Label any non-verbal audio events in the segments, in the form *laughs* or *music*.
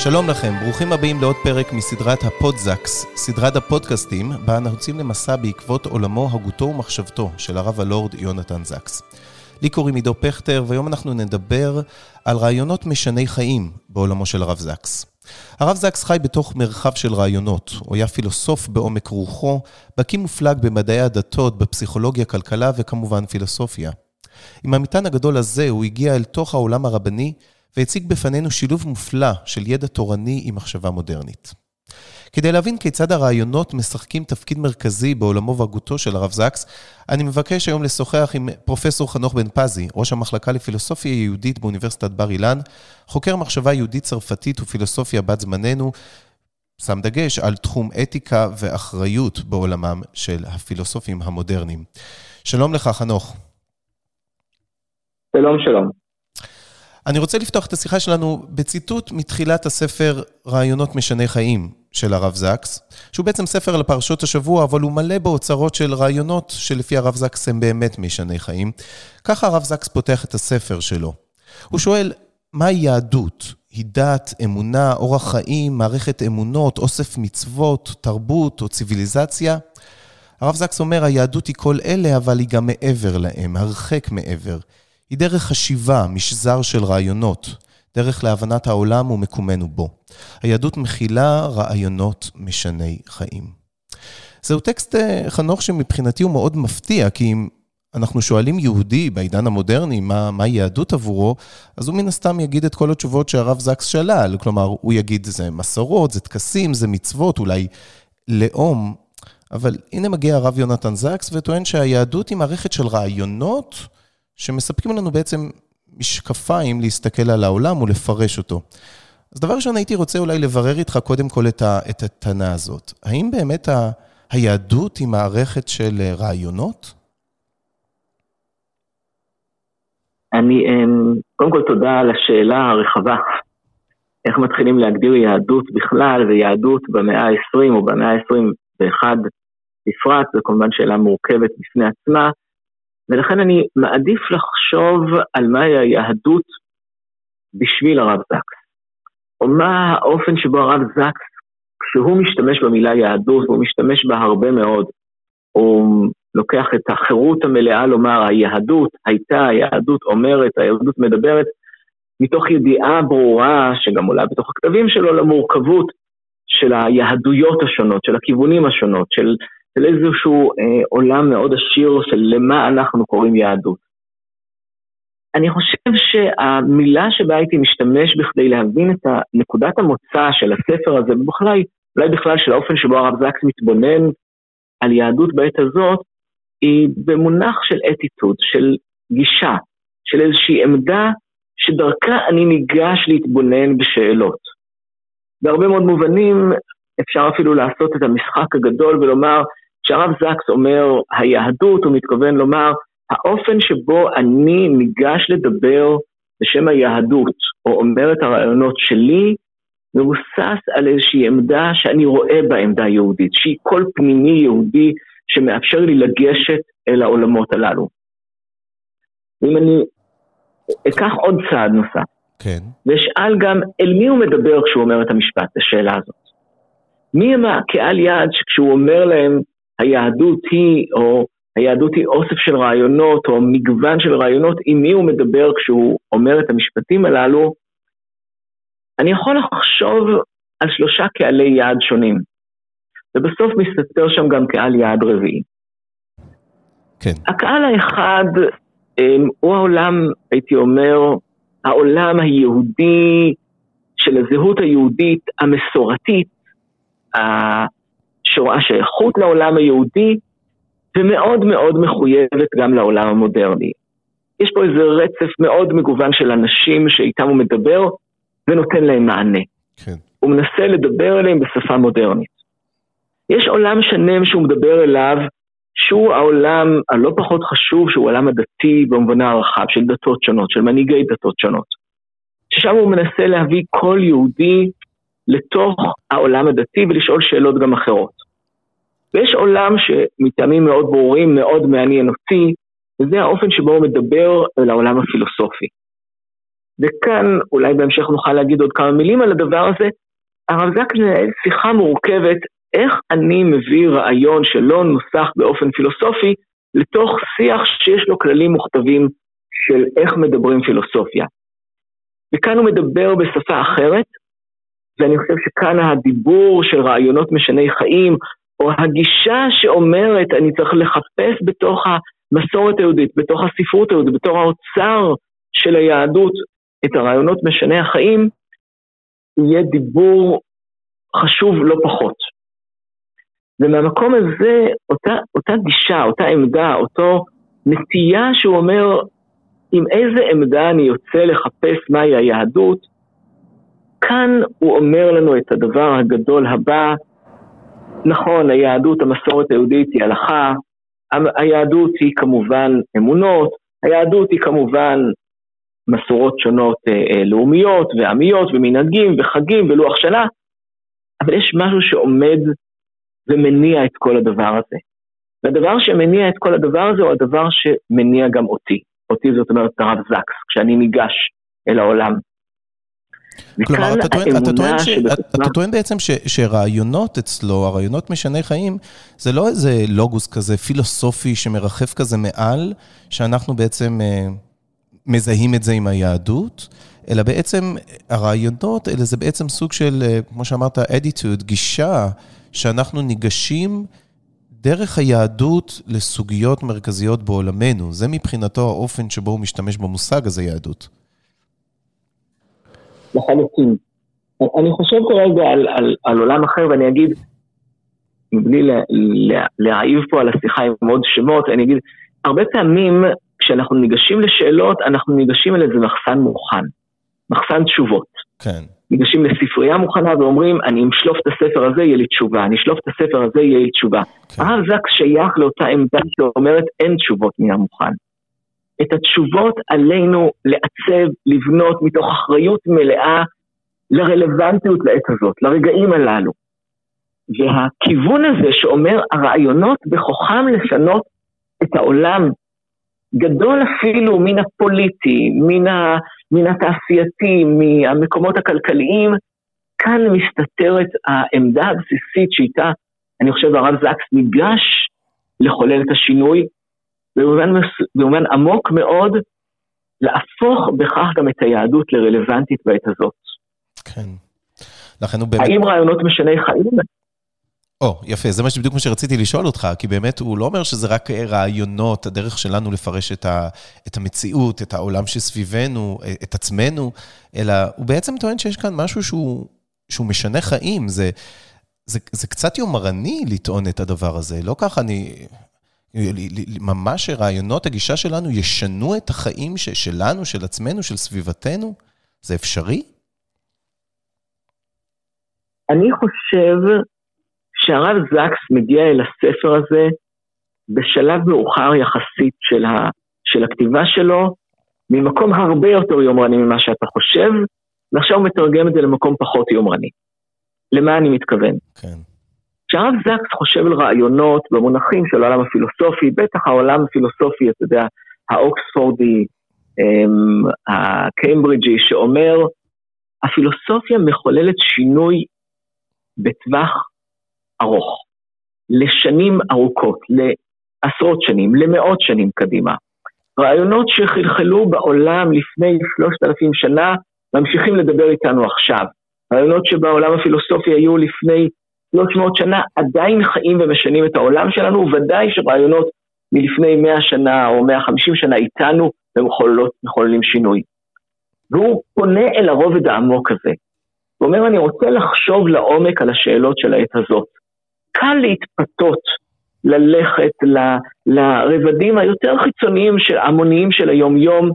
שלום לכם, ברוכים הבאים לעוד פרק מסדרת הפודזקס, סדרת הפודקאסטים, בה אנחנו יוצאים למסע בעקבות עולמו, הגותו ומחשבתו של הרב הלורד יונתן זקס. לי קוראים עידו פכטר, והיום אנחנו נדבר על רעיונות משני חיים בעולמו של הרב זקס. הרב זקס חי בתוך מרחב של רעיונות, הוא היה פילוסוף בעומק רוחו, בקיא מופלג במדעי הדתות, בפסיכולוגיה, כלכלה וכמובן פילוסופיה. עם המטען הגדול הזה הוא הגיע אל תוך העולם הרבני, והציג בפנינו שילוב מופלא של ידע תורני עם מחשבה מודרנית. כדי להבין כיצד הרעיונות משחקים תפקיד מרכזי בעולמו והגותו של הרב זקס, אני מבקש היום לשוחח עם פרופסור חנוך בן פזי, ראש המחלקה לפילוסופיה יהודית באוניברסיטת בר אילן, חוקר מחשבה יהודית צרפתית ופילוסופיה בת זמננו, שם דגש על תחום אתיקה ואחריות בעולמם של הפילוסופים המודרניים. שלום לך, חנוך. שלום, שלום. אני רוצה לפתוח את השיחה שלנו בציטוט מתחילת הספר רעיונות משני חיים של הרב זקס, שהוא בעצם ספר לפרשות השבוע, אבל הוא מלא באוצרות של רעיונות שלפי הרב זקס הם באמת משני חיים. ככה הרב זקס פותח את הספר שלו. הוא שואל, מהי יהדות? היא דת, אמונה, אורח חיים, מערכת אמונות, אוסף מצוות, תרבות או ציוויליזציה? הרב זקס אומר, היהדות היא כל אלה, אבל היא גם מעבר להם, הרחק מעבר. היא דרך חשיבה, משזר של רעיונות, דרך להבנת העולם ומקומנו בו. היהדות מכילה רעיונות משני חיים. זהו טקסט, אה, חנוך, שמבחינתי הוא מאוד מפתיע, כי אם אנחנו שואלים יהודי בעידן המודרני מה, מה יהדות עבורו, אז הוא מן הסתם יגיד את כל התשובות שהרב זקס שלל. כלומר, הוא יגיד זה מסורות, זה טקסים, זה מצוות, אולי לאום. אבל הנה מגיע הרב יונתן זקס וטוען שהיהדות היא מערכת של רעיונות שמספקים לנו בעצם משקפיים להסתכל על העולם ולפרש אותו. אז דבר ראשון, הייתי רוצה אולי לברר איתך קודם כל את, הטענה הזאת. האם באמת ה, היהדות היא מערכת של אה, רעיונות? אני, אמ, קודם כל תודה על השאלה הרחבה. איך מתחילים להגדיר יהדות בכלל ויהדות במאה ה-20 או במאה ה-21 בפרט, זו כמובן שאלה מורכבת בפני עצמה. ולכן אני מעדיף לחשוב על מהי היהדות בשביל הרב זקס. או מה האופן שבו הרב זקס, כשהוא משתמש במילה יהדות, והוא משתמש בה הרבה מאוד, הוא לוקח את החירות המלאה לומר היהדות הייתה, היהדות אומרת, היהדות מדברת, מתוך ידיעה ברורה, שגם עולה בתוך הכתבים שלו, למורכבות של היהדויות השונות, של הכיוונים השונות, של של איזשהו אה, עולם מאוד עשיר של למה אנחנו קוראים יהדות. אני חושב שהמילה שבה הייתי משתמש בכדי להבין את נקודת המוצא של הספר הזה, ובכלל, אולי בכלל של האופן שבו הרב זקס מתבונן על יהדות בעת הזאת, היא במונח של אטיטוד, של גישה, של איזושהי עמדה שדרכה אני ניגש להתבונן בשאלות. בהרבה מאוד מובנים אפשר אפילו לעשות את המשחק הגדול ולומר כשהרב זקס אומר היהדות, הוא מתכוון לומר האופן שבו אני ניגש לדבר בשם היהדות, או אומר את הרעיונות שלי, מבוסס על איזושהי עמדה שאני רואה בה עמדה יהודית, שהיא קול פנימי יהודי שמאפשר לי לגשת אל העולמות הללו. אם אני אקח עוד צעד נוסף, כן. ואשאל גם אל מי הוא מדבר כשהוא אומר את המשפט, השאלה הזאת. מי הם הקהל יעד שכשהוא אומר להם היהדות היא, או היהדות היא אוסף של רעיונות, או מגוון של רעיונות, עם מי הוא מדבר כשהוא אומר את המשפטים הללו, אני יכול לחשוב על שלושה קהלי יעד שונים, ובסוף מסתתר שם גם קהל יעד רביעי. כן. הקהל האחד אמ, הוא העולם, הייתי אומר, העולם היהודי של הזהות היהודית המסורתית, שרואה שייכות לעולם היהודי, ומאוד מאוד מחויבת גם לעולם המודרני. יש פה איזה רצף מאוד מגוון של אנשים שאיתם הוא מדבר, ונותן להם מענה. כן. הוא מנסה לדבר אליהם בשפה מודרנית. יש עולם שלם שהוא מדבר אליו, שהוא העולם הלא פחות חשוב, שהוא העולם הדתי במובנה הרחב, של דתות שונות, של מנהיגי דתות שונות. ששם הוא מנסה להביא כל יהודי לתוך העולם הדתי ולשאול שאלות גם אחרות. ויש עולם שמטעמים מאוד ברורים, מאוד מעניין אותי, וזה האופן שבו הוא מדבר אל העולם הפילוסופי. וכאן אולי בהמשך נוכל להגיד עוד כמה מילים על הדבר הזה. הרב זק מנהל שיחה מורכבת איך אני מביא רעיון שלא נוסח באופן פילוסופי לתוך שיח שיש לו כללים מוכתבים של איך מדברים פילוסופיה. וכאן הוא מדבר בשפה אחרת, ואני חושב שכאן הדיבור של רעיונות משני חיים, או הגישה שאומרת אני צריך לחפש בתוך המסורת היהודית, בתוך הספרות היהודית, בתור האוצר של היהדות, את הרעיונות משני החיים, יהיה דיבור חשוב לא פחות. ומהמקום הזה, אותה, אותה גישה, אותה עמדה, אותו נטייה שהוא אומר, עם איזה עמדה אני יוצא לחפש מהי היהדות, כאן הוא אומר לנו את הדבר הגדול הבא, נכון, היהדות, המסורת היהודית היא הלכה, היהדות היא כמובן אמונות, היהדות היא כמובן מסורות שונות אה, אה, לאומיות ועמיות ומנהגים וחגים ולוח שנה, אבל יש משהו שעומד ומניע את כל הדבר הזה. והדבר שמניע את כל הדבר הזה הוא הדבר שמניע גם אותי. אותי זאת אומרת הרב זקס, כשאני ניגש אל העולם. כלומר, אתה טוען, אתה, טוען ש, אתה טוען בעצם ש, שרעיונות אצלו, הרעיונות משני חיים, זה לא איזה לוגוס כזה פילוסופי שמרחף כזה מעל, שאנחנו בעצם אה, מזהים את זה עם היהדות, אלא בעצם הרעיונות, אלא זה בעצם סוג של, אה, כמו שאמרת, אדיטוד, גישה, שאנחנו ניגשים דרך היהדות לסוגיות מרכזיות בעולמנו. זה מבחינתו האופן שבו הוא משתמש במושג הזה, יהדות. לחלוטין. אני חושב כרגע על, על, על עולם אחר, ואני אגיד, מבלי להעיב פה על השיחה עם עוד שמות, אני אגיד, הרבה פעמים כשאנחנו ניגשים לשאלות, אנחנו ניגשים אל איזה מחסן מוכן, מחסן תשובות. כן. ניגשים לספרייה מוכנה ואומרים, אני אשלוף את הספר הזה, יהיה לי תשובה, אני אשלוף את הספר הזה, יהיה לי תשובה. כן. הרב זק שייך לאותה עמדה שאומרת, אין תשובות מהמוכן. את התשובות עלינו לעצב, לבנות מתוך אחריות מלאה לרלוונטיות לעת הזאת, לרגעים הללו. והכיוון הזה שאומר, הרעיונות בכוחם לשנות את העולם, גדול אפילו מן הפוליטי, מן, ה, מן התעשייתי, מהמקומות הכלכליים, כאן מסתתרת העמדה הבסיסית שאיתה, אני חושב, הרב זקס ניגש לחולל את השינוי, במובן, במובן עמוק מאוד, להפוך בכך גם את היהדות לרלוונטית בעת הזאת. כן. לכן הוא באמת... האם רעיונות משני חיים? או, oh, יפה, זה מה שבדיוק מה שרציתי לשאול אותך, כי באמת הוא לא אומר שזה רק רעיונות, הדרך שלנו לפרש את, ה, את המציאות, את העולם שסביבנו, את עצמנו, אלא הוא בעצם טוען שיש כאן משהו שהוא, שהוא משנה חיים. זה, זה, זה קצת יומרני לטעון את הדבר הזה, לא ככה אני... ממש רעיונות, הגישה שלנו ישנו את החיים שלנו, של עצמנו, של סביבתנו? זה אפשרי? אני חושב שהרב זקס מגיע אל הספר הזה בשלב מאוחר יחסית של, ה, של הכתיבה שלו, ממקום הרבה יותר יומרני ממה שאתה חושב, ועכשיו הוא מתרגם את זה למקום פחות יומרני. למה אני מתכוון? כן. כשהרב זקס חושב על רעיונות במונחים של העולם הפילוסופי, בטח העולם הפילוסופי, אתה יודע, האוקספורדי, אמ, הקיימברידג'י, שאומר, הפילוסופיה מחוללת שינוי בטווח ארוך, לשנים ארוכות, לעשרות שנים, למאות שנים קדימה. רעיונות שחלחלו בעולם לפני שלושת אלפים שנה, ממשיכים לדבר איתנו עכשיו. רעיונות שבעולם הפילוסופי היו לפני 300 שנה, עדיין חיים ומשנים את העולם שלנו, ודאי שרעיונות מלפני 100 שנה או 150 שנה איתנו ומחוללים שינוי. והוא פונה אל הרובד העמוק הזה. הוא אומר, אני רוצה לחשוב לעומק על השאלות של העת הזאת. קל להתפתות, ללכת ל, לרבדים היותר חיצוניים, של, המוניים של היומיום,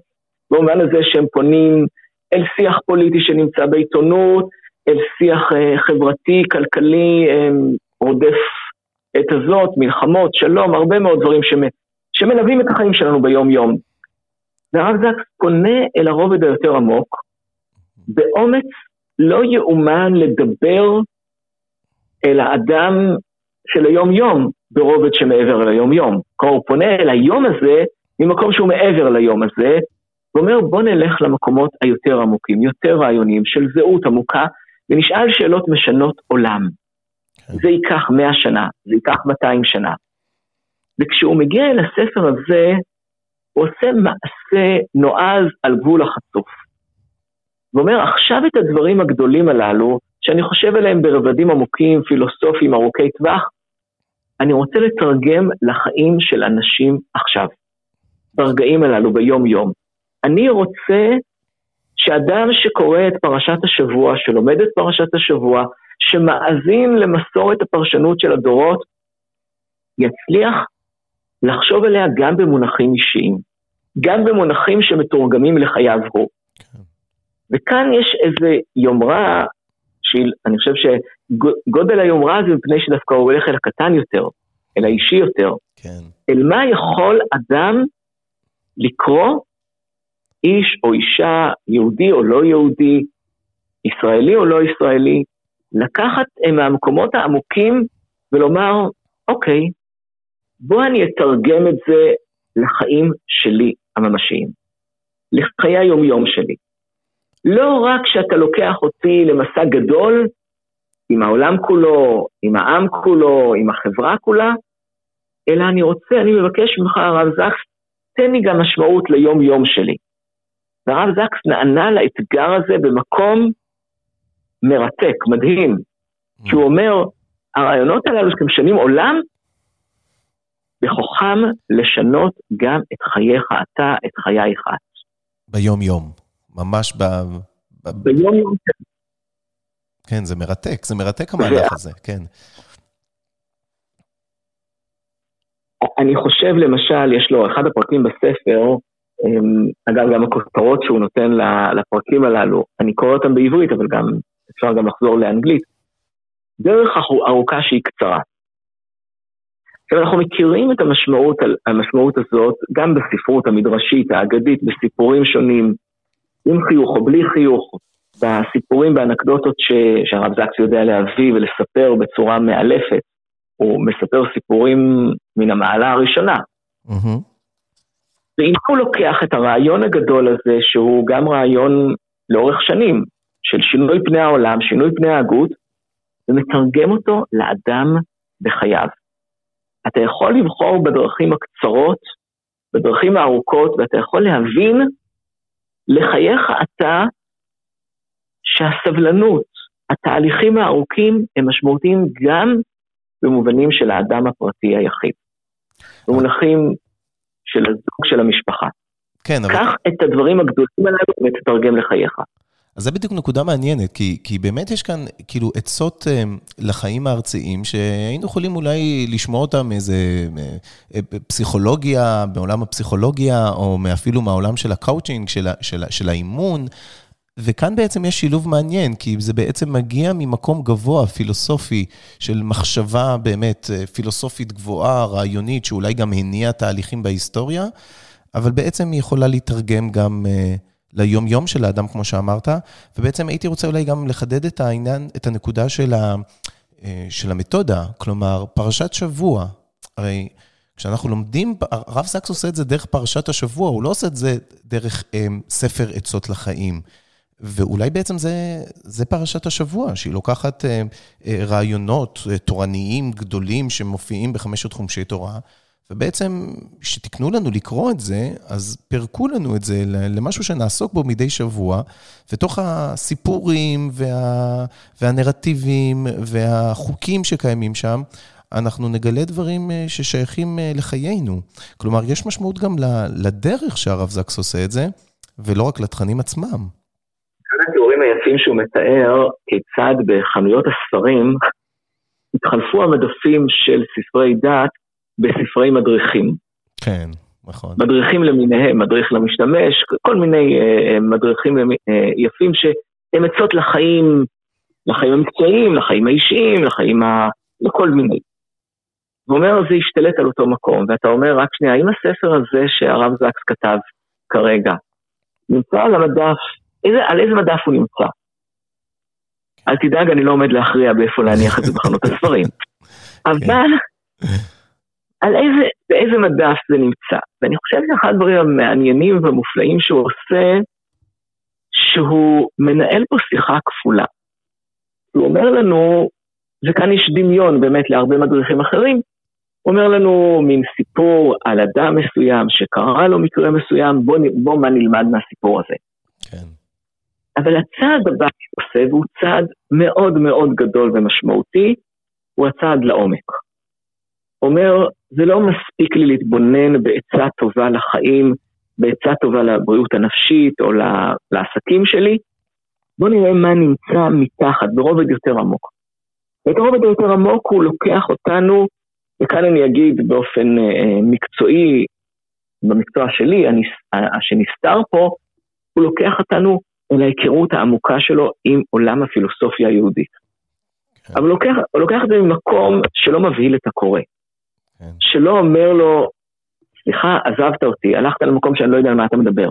במובן הזה שהם פונים אל שיח פוליטי שנמצא בעיתונות, אל שיח חברתי, כלכלי, רודף את הזאת, מלחמות, שלום, הרבה מאוד דברים שמלווים את החיים שלנו ביום-יום. והרב זקס פונה אל הרובד היותר עמוק, באומץ לא יאומן לדבר אל האדם של היום-יום ברובד שמעבר ליום-יום. כלומר, הוא פונה אל היום הזה ממקום שהוא מעבר ליום הזה, ואומר בוא נלך למקומות היותר עמוקים, יותר רעיוניים, של זהות עמוקה, ונשאל שאלות משנות עולם. כן. זה ייקח 100 שנה, זה ייקח 200 שנה. וכשהוא מגיע אל הספר הזה, הוא עושה מעשה נועז על גבול החצוף. ואומר, עכשיו את הדברים הגדולים הללו, שאני חושב עליהם ברבדים עמוקים, פילוסופיים, ארוכי טווח, אני רוצה לתרגם לחיים של אנשים עכשיו, ברגעים הללו, ביום-יום. אני רוצה שאדם שקורא את פרשת השבוע, שלומד את פרשת השבוע, שמאזין למסורת הפרשנות של הדורות, יצליח לחשוב עליה גם במונחים אישיים, גם במונחים שמתורגמים לחייו הוא. וכאן יש איזה יומרה, שאני חושב שגודל היומרה זה מפני שדווקא הוא הולך אל הקטן יותר, אל האישי יותר. כן. אל מה יכול אדם לקרוא איש או אישה, יהודי או לא יהודי, ישראלי או לא ישראלי, לקחת מהמקומות העמוקים ולומר, אוקיי, בוא אני אתרגם את זה לחיים שלי הממשיים, לחיי היומיום שלי. לא רק שאתה לוקח אותי למסע גדול עם העולם כולו, עם העם כולו, עם החברה כולה, אלא אני רוצה, אני מבקש ממך, הרב זקס, תן לי גם משמעות ליום-יום שלי. והרב זקס נענה לאתגר הזה במקום מרתק, מדהים, mm. כי הוא אומר, הרעיונות הללו שאתם משנים עולם, בכוחם לשנות גם את חייך אתה, את חייך את. ביום-יום, ממש ב... ביום-יום. כן, זה מרתק, זה מרתק המהלך הזה, כן. אני חושב, למשל, יש לו, אחד הפרקים בספר, אגב, גם הכותרות שהוא נותן לפרקים הללו, אני קורא אותם בעברית, אבל גם אפשר גם לחזור לאנגלית, דרך ארוכה שהיא קצרה. עכשיו, אנחנו מכירים את המשמעות, המשמעות הזאת גם בספרות המדרשית, האגדית, בסיפורים שונים, עם חיוך או בלי חיוך, בסיפורים, באנקדוטות ש, שהרב זקס יודע להביא ולספר בצורה מאלפת. הוא מספר סיפורים מן המעלה הראשונה. Mm-hmm. ואם הוא לוקח את הרעיון הגדול הזה, שהוא גם רעיון לאורך שנים, של שינוי פני העולם, שינוי פני ההגות, ומתרגם אותו לאדם בחייו. אתה יכול לבחור בדרכים הקצרות, בדרכים הארוכות, ואתה יכול להבין לחייך אתה שהסבלנות, התהליכים הארוכים הם משמעותיים גם במובנים של האדם הפרטי היחיד. במונחים של הזוג של המשפחה. כן, אבל... קח את הדברים הגדולים הללו ותתרגם לחייך. אז זה בדיוק נקודה מעניינת, כי, כי באמת יש כאן כאילו עצות אה, לחיים הארציים, שהיינו יכולים אולי לשמוע אותם מאיזה אה, אה, פסיכולוגיה, בעולם הפסיכולוגיה, או אפילו מהעולם של הקאוצ'ינג, של, של, של האימון. וכאן בעצם יש שילוב מעניין, כי זה בעצם מגיע ממקום גבוה, פילוסופי, של מחשבה באמת פילוסופית גבוהה, רעיונית, שאולי גם הניעה תהליכים בהיסטוריה, אבל בעצם היא יכולה להתרגם גם... ליום-יום של האדם, כמו שאמרת, ובעצם הייתי רוצה אולי גם לחדד את העניין, את הנקודה של, ה, אה, של המתודה, כלומר, פרשת שבוע. הרי כשאנחנו לומדים, הרב סקס עושה את זה דרך פרשת השבוע, הוא לא עושה את זה דרך אה, ספר עצות לחיים. ואולי בעצם זה, זה פרשת השבוע, שהיא לוקחת אה, אה, רעיונות אה, תורניים גדולים שמופיעים בחמשת חומשי תורה, ובעצם, כשתקנו לנו לקרוא את זה, אז פירקו לנו את זה למשהו שנעסוק בו מדי שבוע, ותוך הסיפורים וה, והנרטיבים והחוקים שקיימים שם, אנחנו נגלה דברים אה, ששייכים אה, לחיינו. כלומר, יש משמעות גם לדרך שהרב זקס עושה את זה, ולא רק לתכנים עצמם. אחד התיאורים היפים שהוא מתאר כיצד בחנויות הספרים התחלפו המדפים של ספרי דת בספרי מדריכים. כן, נכון. מדריכים למיניהם, מדריך למשתמש, כל מיני uh, מדריכים uh, יפים שהם עצות לחיים לחיים המקצועיים, לחיים האישיים, לחיים ה... לכל מיני. הוא אומר, זה השתלט על אותו מקום, ואתה אומר, רק שנייה, האם הספר הזה שהרב זקס כתב כרגע, נמצא על המדף, איזה, על איזה מדף הוא נמצא? אל תדאג, אני לא עומד להכריע באיפה להניח את זה בחנות הספרים. *laughs* אבל, על איזה, באיזה מדף זה נמצא? ואני חושב שאחד הדברים המעניינים והמופלאים שהוא עושה, שהוא מנהל פה שיחה כפולה. הוא אומר לנו, וכאן יש דמיון באמת להרבה מדריכים אחרים, הוא אומר לנו מין סיפור על אדם מסוים שקרה לו מקרה מסוים, בוא, בוא מה נלמד מהסיפור הזה. אבל הצעד הבא שהוא עושה, והוא צעד מאוד מאוד גדול ומשמעותי, הוא הצעד לעומק. אומר, זה לא מספיק לי להתבונן בעצה טובה לחיים, בעצה טובה לבריאות הנפשית או לעסקים שלי, בואו נראה מה נמצא מתחת, ברובד יותר עמוק. ואת הרובד היותר עמוק הוא לוקח אותנו, וכאן אני אגיד באופן אה, מקצועי, במקצוע שלי, הנס, שנסתר פה, הוא לוקח אותנו אל ההיכרות העמוקה שלו עם עולם הפילוסופיה היהודית. כן. אבל הוא לוקח, הוא לוקח את זה ממקום שלא מבהיל את הקורא. כן. שלא אומר לו, סליחה, עזבת אותי, הלכת למקום שאני לא יודע על מה אתה מדבר.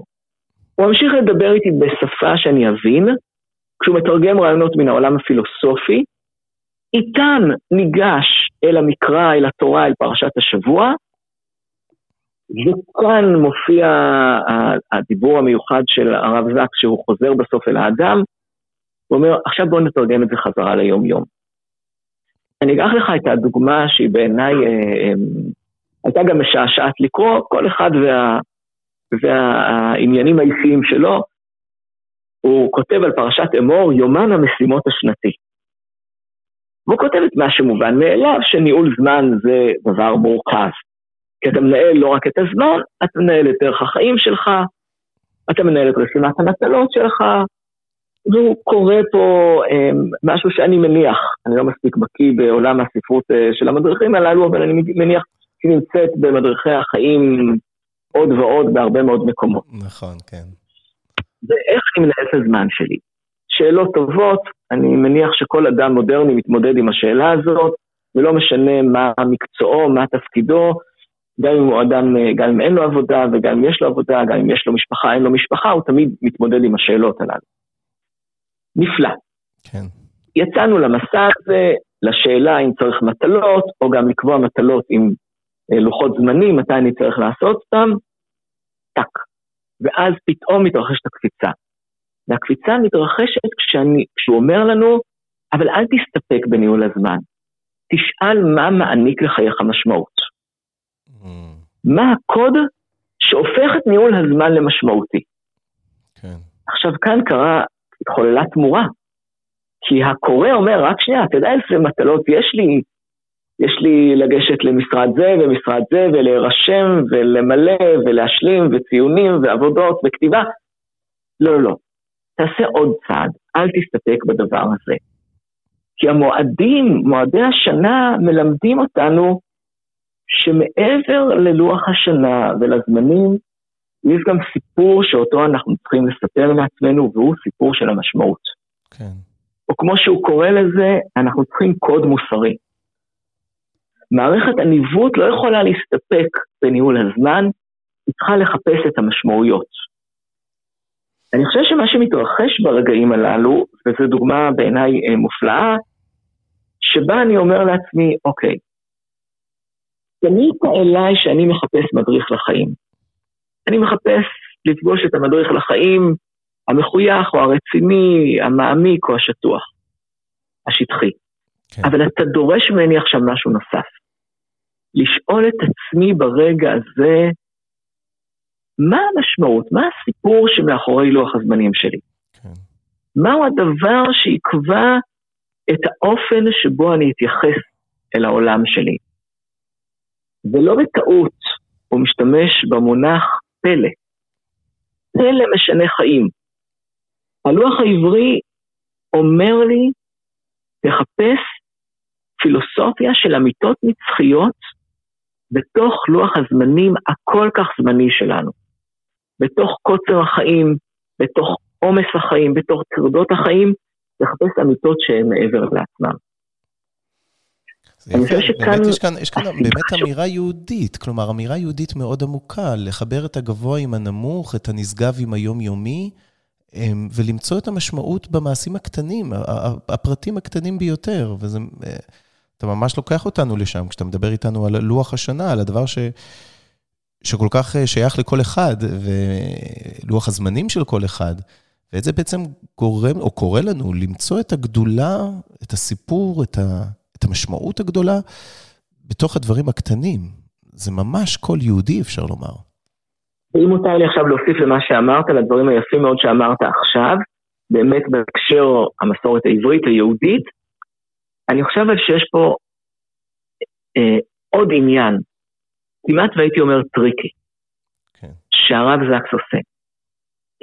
הוא ממשיך לדבר איתי בשפה שאני אבין, כשהוא מתרגם רעיונות מן העולם הפילוסופי, איתן ניגש אל המקרא, אל התורה, אל פרשת השבוע, וכאן מופיע הדיבור המיוחד של הרב זק, שהוא חוזר בסוף אל האדם, הוא אומר, עכשיו בואו נתרגם את זה חזרה ליום-יום. אני אקח לך את הדוגמה שהיא בעיניי אה, אה, הייתה גם משעשעת לקרוא, כל אחד וה, והעניינים האישיים שלו. הוא כותב על פרשת אמור, יומן המשימות השנתי. והוא כותב את מה שמובן מאליו, שניהול זמן זה דבר מורכב. כי אתה מנהל לא רק את הזמן, אתה מנהל את דרך החיים שלך, אתה מנהל את רשימת המטלות שלך, והוא קורא פה אה, משהו שאני מניח, אני לא מספיק בקיא בעולם הספרות אה, של המדריכים הללו, אבל אני מניח שהיא נמצאת במדריכי החיים עוד ועוד בהרבה מאוד מקומות. נכון, כן. ואיך אני מנהל את הזמן שלי? שאלות טובות, אני מניח שכל אדם מודרני מתמודד עם השאלה הזאת, ולא משנה מה מקצועו, מה תפקידו, גם אם הוא אדם, גם אם אין לו עבודה וגם אם יש לו עבודה, גם אם יש לו משפחה, אין לו משפחה, הוא תמיד מתמודד עם השאלות הללו. נפלא. כן. יצאנו למסע הזה, לשאלה אם צריך מטלות, או גם לקבוע מטלות עם אה, לוחות זמנים, מתי אני צריך לעשות אותם, טאק. ואז פתאום מתרחשת הקפיצה. והקפיצה מתרחשת כשאני, כשהוא אומר לנו, אבל אל תסתפק בניהול הזמן. תשאל מה מעניק לחייך משמעות. מה הקוד שהופך את ניהול הזמן למשמעותי. כן. עכשיו, כאן קרה, התחוללה תמורה. כי הקורא אומר, רק שנייה, אתה יודע איזה מטלות יש לי? יש לי לגשת למשרד זה ומשרד זה, ולהירשם, ולמלא, ולהשלים, וציונים, ועבודות, וכתיבה. לא, לא, לא. תעשה עוד צעד, אל תסתפק בדבר הזה. כי המועדים, מועדי השנה, מלמדים אותנו שמעבר ללוח השנה ולזמנים, יש גם סיפור שאותו אנחנו צריכים לספר לעצמנו, והוא סיפור של המשמעות. כן. או כמו שהוא קורא לזה, אנחנו צריכים קוד מוסרי. מערכת הניווט לא יכולה להסתפק בניהול הזמן, היא צריכה לחפש את המשמעויות. אני חושב שמה שמתרחש ברגעים הללו, וזו דוגמה בעיניי אה, מופלאה, שבה אני אומר לעצמי, אוקיי, פנית אליי שאני מחפש מדריך לחיים. אני מחפש לפגוש את המדריך לחיים המחוייך או הרציני, המעמיק או השטוח, השטחי. כן. אבל אתה דורש ממני עכשיו משהו נוסף. לשאול את עצמי ברגע הזה, מה המשמעות, מה הסיפור שמאחורי לוח הזמנים שלי? כן. מהו הדבר שיקבע את האופן שבו אני אתייחס אל העולם שלי? ולא בטעות הוא משתמש במונח פלא. פלא משנה חיים. הלוח העברי אומר לי, תחפש פילוסופיה של אמיתות נצחיות בתוך לוח הזמנים הכל כך זמני שלנו. בתוך קוצר החיים, בתוך עומס החיים, בתוך טרדות החיים, לחפש אמיתות שהן מעבר לעצמם. שכאן... באמת יש כאן, יש כאן באמת אמירה יהודית, כלומר, אמירה יהודית מאוד עמוקה, לחבר את הגבוה עם הנמוך, את הנשגב עם היומיומי, אמ, ולמצוא את המשמעות במעשים הקטנים, הפרטים הקטנים ביותר, וזה... אה, אתה ממש לוקח אותנו לשם, כשאתה מדבר איתנו על לוח השנה, על הדבר ש... שכל כך אה, שייך לכל אחד, ולוח הזמנים של כל אחד. ואת זה בעצם גורם, או קורא לנו, למצוא את הגדולה, את הסיפור, את, ה, את המשמעות הגדולה, בתוך הדברים הקטנים. זה ממש כל יהודי, אפשר לומר. אם מותר לי עכשיו להוסיף למה שאמרת, לדברים היפים מאוד שאמרת עכשיו, באמת בהקשר המסורת העברית היהודית, אני חושב שיש פה אה, עוד עניין, כמעט והייתי אומר tricky, כן. שהרב זקס עושה.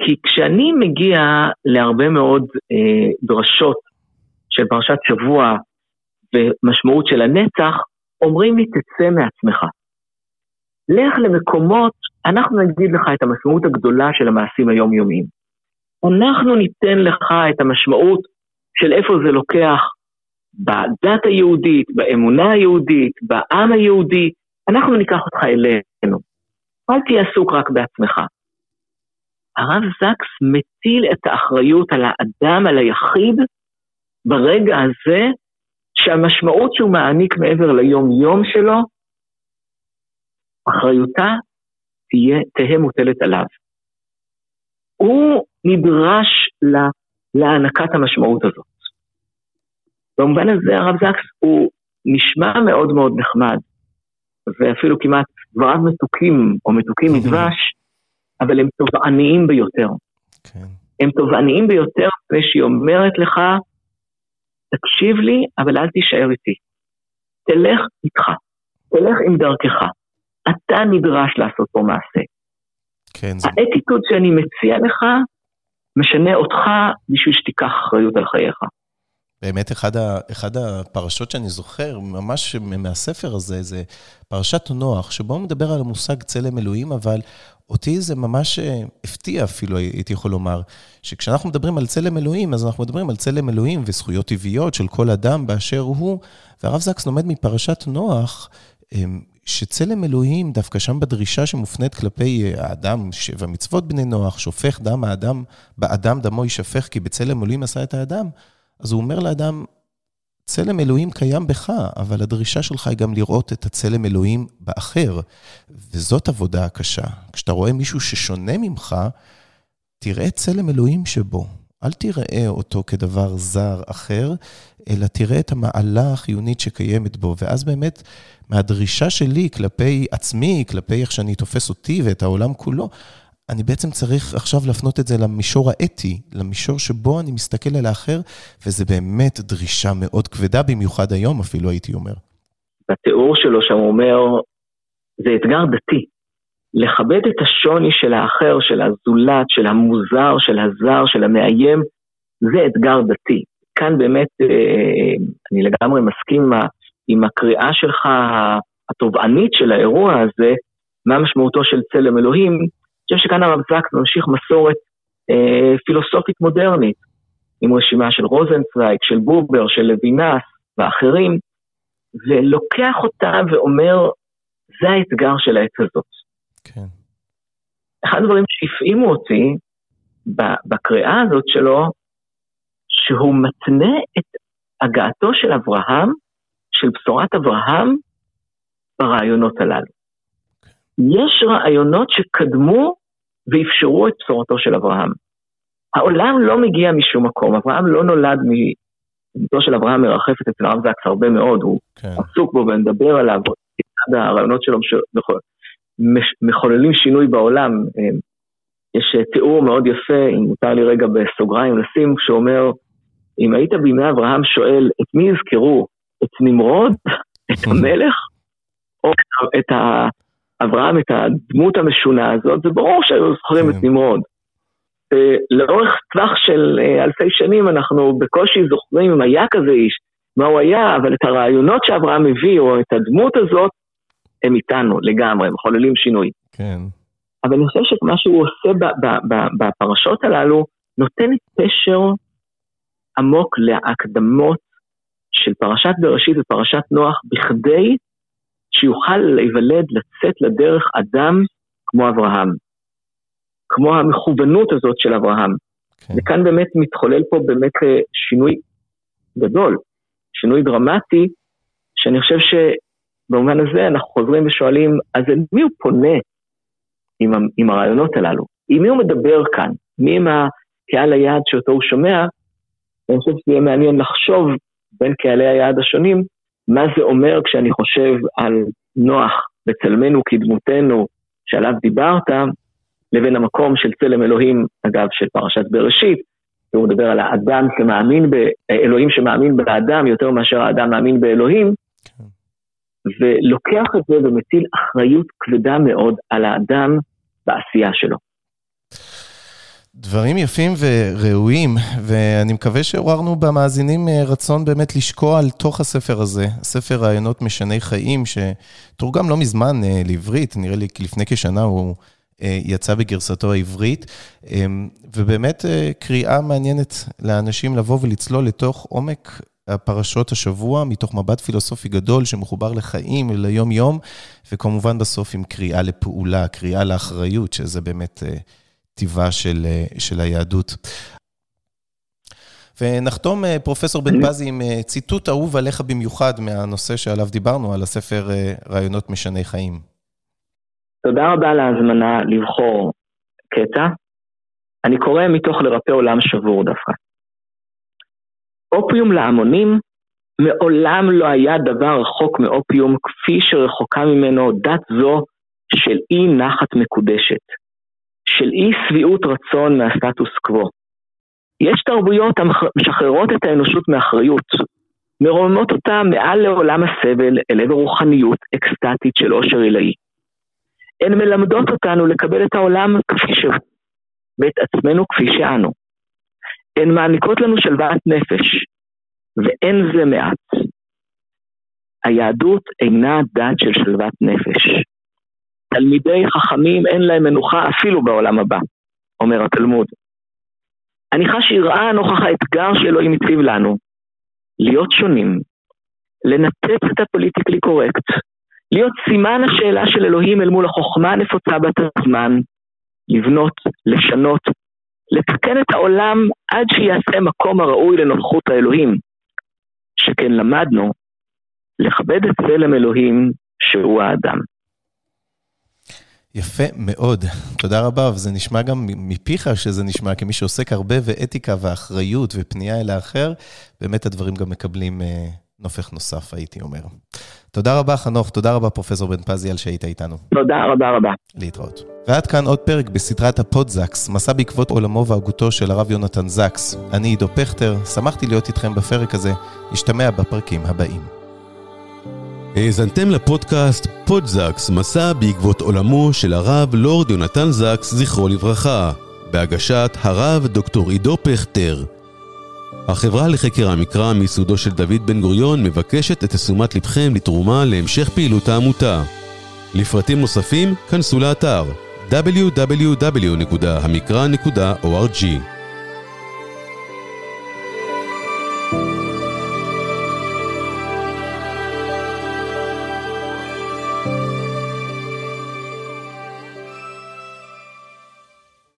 כי כשאני מגיע להרבה מאוד אה, דרשות של פרשת שבוע ומשמעות של הנצח, אומרים לי תצא מעצמך. לך למקומות, אנחנו נגיד לך את המשמעות הגדולה של המעשים היומיומיים. אנחנו ניתן לך את המשמעות של איפה זה לוקח בדת היהודית, באמונה היהודית, בעם היהודי, אנחנו ניקח אותך אלינו. אל תהיה עסוק רק בעצמך. הרב זקס מטיל את האחריות על האדם, על היחיד, ברגע הזה, שהמשמעות שהוא מעניק מעבר ליום-יום שלו, אחריותה תהיה, תהא מוטלת עליו. הוא נדרש לה, להענקת המשמעות הזאת. במובן הזה הרב זקס הוא נשמע מאוד מאוד נחמד, ואפילו כמעט דבריו מתוקים או מתוקים מדבש, אבל הם תובעניים ביותר. כן. הם תובעניים ביותר מפני שהיא אומרת לך, תקשיב לי, אבל אל תישאר איתי. תלך איתך, תלך עם דרכך. אתה נדרש לעשות פה מעשה. כן, זה... האתיקוד שאני מציע לך, משנה אותך בשביל שתיקח אחריות על חייך. באמת, אחד, ה, אחד הפרשות שאני זוכר, ממש מהספר הזה, זה פרשת נוח, שבו הוא מדבר על המושג צלם אלוהים, אבל אותי זה ממש אה, הפתיע אפילו, הייתי יכול לומר, שכשאנחנו מדברים על צלם אלוהים, אז אנחנו מדברים על צלם אלוהים וזכויות טבעיות של כל אדם באשר הוא, והרב זקס לומד מפרשת נוח, אמ, שצלם אלוהים, דווקא שם בדרישה שמופנית כלפי אה, האדם, שבע מצוות בני נוח, שופך דם האדם, באדם דמו יישפך, כי בצלם אלוהים עשה את האדם, אז הוא אומר לאדם, צלם אלוהים קיים בך, אבל הדרישה שלך היא גם לראות את הצלם אלוהים באחר. וזאת עבודה קשה. כשאתה רואה מישהו ששונה ממך, תראה צלם אלוהים שבו. אל תראה אותו כדבר זר אחר, אלא תראה את המעלה החיונית שקיימת בו. ואז באמת, מהדרישה שלי כלפי עצמי, כלפי איך שאני תופס אותי ואת העולם כולו, אני בעצם צריך עכשיו להפנות את זה למישור האתי, למישור שבו אני מסתכל על האחר, וזה באמת דרישה מאוד כבדה, במיוחד היום אפילו, הייתי אומר. בתיאור שלו שם אומר, זה אתגר דתי. לכבד את השוני של האחר, של הזולת, של המוזר, של הזר, של המאיים, זה אתגר דתי. כאן באמת, אה, אני לגמרי מסכים עם הקריאה שלך התובענית של האירוע הזה, מה משמעותו של צלם אלוהים, חושב שכאן הרב זקס ממשיך מסורת אה, פילוסופית מודרנית, עם רשימה של רוזנצוויג, של בובר, של לוינס ואחרים, ולוקח אותה ואומר, זה האתגר של העת הזאת. כן. אחד הדברים שהפעימו אותי בקריאה הזאת שלו, שהוא מתנה את הגעתו של אברהם, של בשורת אברהם, ברעיונות הללו. יש רעיונות שקדמו ואפשרו את בשורתו של אברהם. העולם לא מגיע משום מקום, אברהם לא נולד מ... דמותו של אברהם מרחפת אצל הרב זקס הרבה מאוד, הוא כן. עסוק בו ונדבר עליו, אחד הרעיונות שלו מחוללים שינוי בעולם. אה, יש תיאור מאוד יפה, אם מותר לי רגע בסוגריים לשים, שאומר, אם היית בימי אברהם שואל, את מי יזכרו? את נמרוד? את המלך? או את אברהם את הדמות המשונה הזאת, זה ברור שהיו זוכרים את כן. נמרוד. לאורך טווח של אה, אלפי שנים אנחנו בקושי זוכרים אם היה כזה איש, מה הוא היה, אבל את הרעיונות שאברהם הביא, או את הדמות הזאת, הם איתנו לגמרי, הם מחוללים שינוי. כן. אבל אני חושב שמה שהוא עושה בפרשות הללו, נותן פשר עמוק להקדמות של פרשת בראשית ופרשת נוח בכדי שיוכל להיוולד, לצאת לדרך אדם כמו אברהם. כמו המכוונות הזאת של אברהם. כן. וכאן באמת מתחולל פה באמת אה, שינוי גדול, שינוי דרמטי, שאני חושב שבמובן הזה אנחנו חוזרים ושואלים, אז אל מי הוא פונה עם, עם הרעיונות הללו? עם מי הוא מדבר כאן? מי עם הקהל היעד שאותו הוא שומע? אני חושב שזה יהיה מעניין לחשוב בין קהלי היעד השונים, מה זה אומר כשאני חושב על נוח בצלמנו כדמותנו שעליו דיברת, לבין המקום של צלם אלוהים, אגב, של פרשת בראשית, הוא מדבר על האדם שמאמין, ב... אלוהים שמאמין באדם יותר מאשר האדם מאמין באלוהים, כן. ולוקח את זה ומטיל אחריות כבדה מאוד על האדם בעשייה שלו. דברים יפים וראויים, ואני מקווה שעוררנו במאזינים אה, רצון באמת לשקוע על תוך הספר הזה, ספר רעיונות משני חיים, שתורגם לא מזמן אה, לעברית, נראה לי לפני כשנה הוא אה, יצא בגרסתו העברית, ובאמת קריאה מעניינת לאנשים לבוא ולצלול לתוך עומק הפרשות השבוע, מתוך מבט פילוסופי גדול שמחובר לחיים, ליום-יום, וכמובן בסוף עם קריאה לפעולה, קריאה לאחריות, שזה באמת... כתיבה של, אה, של היהדות. ונחתום, אה, פרופסור בן פזי, עם אה, ציטוט אהוב עליך במיוחד מהנושא שעליו דיברנו, על הספר רעיונות משני חיים. תודה רבה על ההזמנה לבחור קטע. אני קורא מתוך לרפא עולם שבור דווקא. אופיום להמונים מעולם לא היה דבר רחוק מאופיום כפי שרחוקה ממנו דת זו של אי נחת מקודשת. של אי שביעות רצון מהסטטוס קוו. יש תרבויות המשחררות את האנושות מאחריות, מרוממות אותה מעל לעולם הסבל אל עבר רוחניות אקסטטית של עושר עילאי. הן מלמדות אותנו לקבל את העולם כפי שהוא, ואת עצמנו כפי שאנו. הן מעניקות לנו שלוות נפש, ואין זה מעט. היהדות אינה דת של שלוות נפש. תלמידי חכמים אין להם מנוחה אפילו בעולם הבא, אומר התלמוד. אני חש יראה נוכח האתגר שאלוהים הציב לנו, להיות שונים, לנתץ את הפוליטיקלי קורקט, להיות סימן השאלה של אלוהים אל מול החוכמה הנפוצה בת הזמן, לבנות, לשנות, לתקן את העולם עד שיעשה מקום הראוי לנוכחות האלוהים. שכן למדנו לכבד את צלם אלוהים שהוא האדם. יפה מאוד, תודה רבה, וזה נשמע גם מפיך שזה נשמע כמי שעוסק הרבה באתיקה ואחריות ופנייה אל האחר, באמת הדברים גם מקבלים אה, נופך נוסף, הייתי אומר. תודה רבה, חנוך, תודה רבה, פרופסור בן פזי, על שהיית איתנו. תודה רבה רבה. להתראות. ועד כאן עוד פרק בסדרת הפודזקס, מסע בעקבות עולמו והגותו של הרב יונתן זקס. אני עידו פכטר, שמחתי להיות איתכם בפרק הזה, נשתמע בפרקים הבאים. האזנתם לפודקאסט פודזקס, מסע בעקבות עולמו של הרב לורד יונתן זקס, זכרו לברכה, בהגשת הרב דוקטור עידו פכטר. החברה לחקר המקרא מיסודו של דוד בן גוריון מבקשת את תשומת לבכם לתרומה להמשך פעילות העמותה. לפרטים נוספים, כנסו לאתר www.המקרא.org